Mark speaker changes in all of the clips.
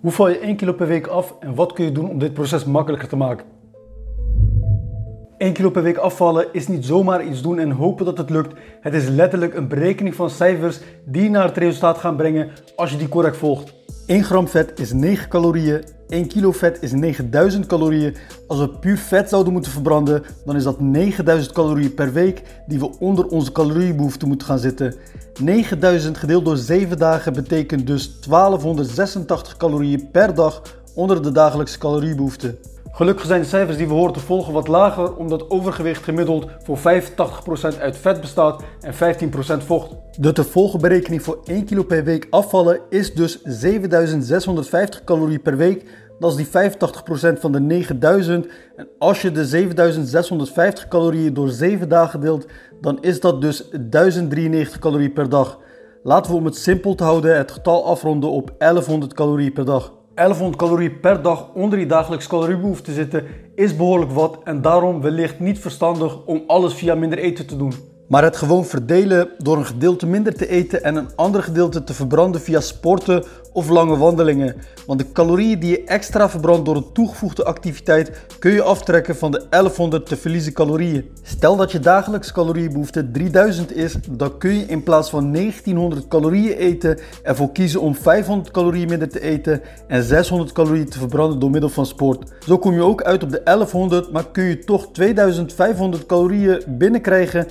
Speaker 1: Hoe val je 1 kilo per week af en wat kun je doen om dit proces makkelijker te maken? 1 kilo per week afvallen is niet zomaar iets doen en hopen dat het lukt. Het is letterlijk een berekening van cijfers die naar het resultaat gaan brengen als je die correct volgt. 1 gram vet is 9 calorieën, 1 kilo vet is 9000 calorieën. Als we puur vet zouden moeten verbranden, dan is dat 9000 calorieën per week die we onder onze caloriebehoefte moeten gaan zitten. 9000 gedeeld door 7 dagen betekent dus 1286 calorieën per dag onder de dagelijkse caloriebehoefte. Gelukkig zijn de cijfers die we horen te volgen wat lager, omdat overgewicht gemiddeld voor 85% uit vet bestaat en 15% vocht. De te volgen berekening voor 1 kilo per week afvallen is dus 7650 calorieën per week. Dat is die 85% van de 9000. En als je de 7650 calorieën door 7 dagen deelt, dan is dat dus 1093 calorieën per dag. Laten we om het simpel te houden het getal afronden op 1100 calorieën per dag. 1100 calorieën per dag onder je dagelijks caloriebehoefte zitten is behoorlijk wat en daarom wellicht niet verstandig om alles via minder eten te doen. Maar het gewoon verdelen door een gedeelte minder te eten en een ander gedeelte te verbranden via sporten of lange wandelingen. Want de calorieën die je extra verbrandt door een toegevoegde activiteit kun je aftrekken van de 1100 te verliezen calorieën. Stel dat je dagelijks caloriebehoefte 3000 is, dan kun je in plaats van 1900 calorieën eten ervoor kiezen om 500 calorieën minder te eten en 600 calorieën te verbranden door middel van sport. Zo kom je ook uit op de 1100, maar kun je toch 2500 calorieën binnenkrijgen.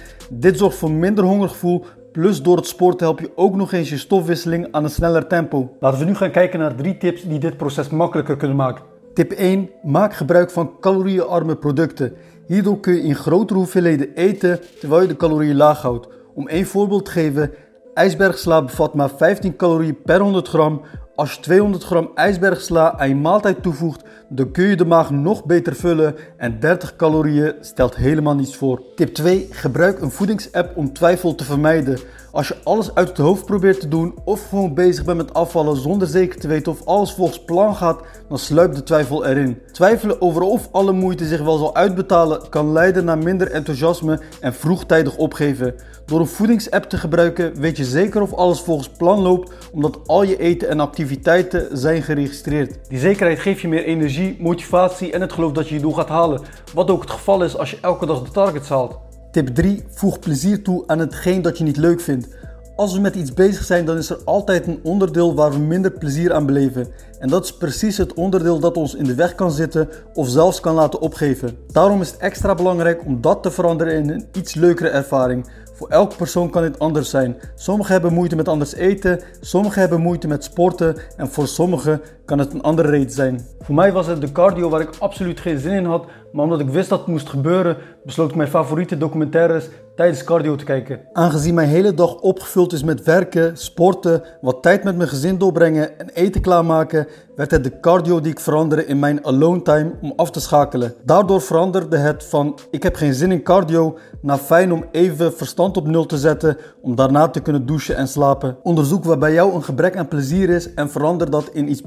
Speaker 1: Dit zorgt voor minder hongergevoel, Plus door het sporten help je ook nog eens je stofwisseling aan een sneller tempo. Laten we nu gaan kijken naar drie tips die dit proces makkelijker kunnen maken. Tip 1. Maak gebruik van caloriearme producten. Hierdoor kun je in grotere hoeveelheden eten terwijl je de calorieën laag houdt. Om één voorbeeld te geven, ijsbergsla bevat maar 15 calorieën per 100 gram. Als je 200 gram ijsbergsla aan je maaltijd toevoegt, dan kun je de maag nog beter vullen en 30 calorieën stelt helemaal niets voor. Tip 2. Gebruik een voedingsapp om twijfel te vermijden. Als je alles uit het hoofd probeert te doen of gewoon bezig bent met afvallen zonder zeker te weten of alles volgens plan gaat, dan sluipt de twijfel erin. Twijfelen over of alle moeite zich wel zal uitbetalen kan leiden naar minder enthousiasme en vroegtijdig opgeven. Door een voedingsapp te gebruiken weet je zeker of alles volgens plan loopt, omdat al je eten en activiteiten zijn geregistreerd. Die zekerheid geeft je meer energie, motivatie en het geloof dat je je doel gaat halen. Wat ook het geval is als je elke dag de targets haalt. Tip 3. Voeg plezier toe aan hetgeen dat je niet leuk vindt. Als we met iets bezig zijn, dan is er altijd een onderdeel waar we minder plezier aan beleven. En dat is precies het onderdeel dat ons in de weg kan zitten of zelfs kan laten opgeven. Daarom is het extra belangrijk om dat te veranderen in een iets leukere ervaring. Voor elke persoon kan dit anders zijn. Sommigen hebben moeite met anders eten, sommigen hebben moeite met sporten en voor sommigen kan het een andere reden zijn. Voor mij was het de cardio waar ik absoluut geen zin in had, maar omdat ik wist dat het moest gebeuren, besloot ik mijn favoriete documentaires tijdens cardio te kijken. Aangezien mijn hele dag opgevuld is met werken, sporten, wat tijd met mijn gezin doorbrengen en eten klaarmaken, werd het de cardio die ik veranderde in mijn alone time om af te schakelen. Daardoor veranderde het van ik heb geen zin in cardio naar fijn om even verstand op nul te zetten om daarna te kunnen douchen en slapen. Onderzoek waar bij jou een gebrek aan plezier is en verander dat in iets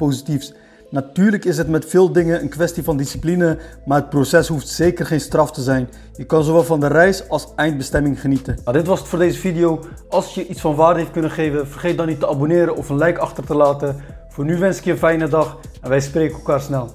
Speaker 1: Natuurlijk is het met veel dingen een kwestie van discipline, maar het proces hoeft zeker geen straf te zijn. Je kan zowel van de reis als eindbestemming genieten. Nou, dit was het voor deze video. Als je iets van waarde heeft kunnen geven, vergeet dan niet te abonneren of een like achter te laten. Voor nu wens ik je een fijne dag en wij spreken elkaar snel.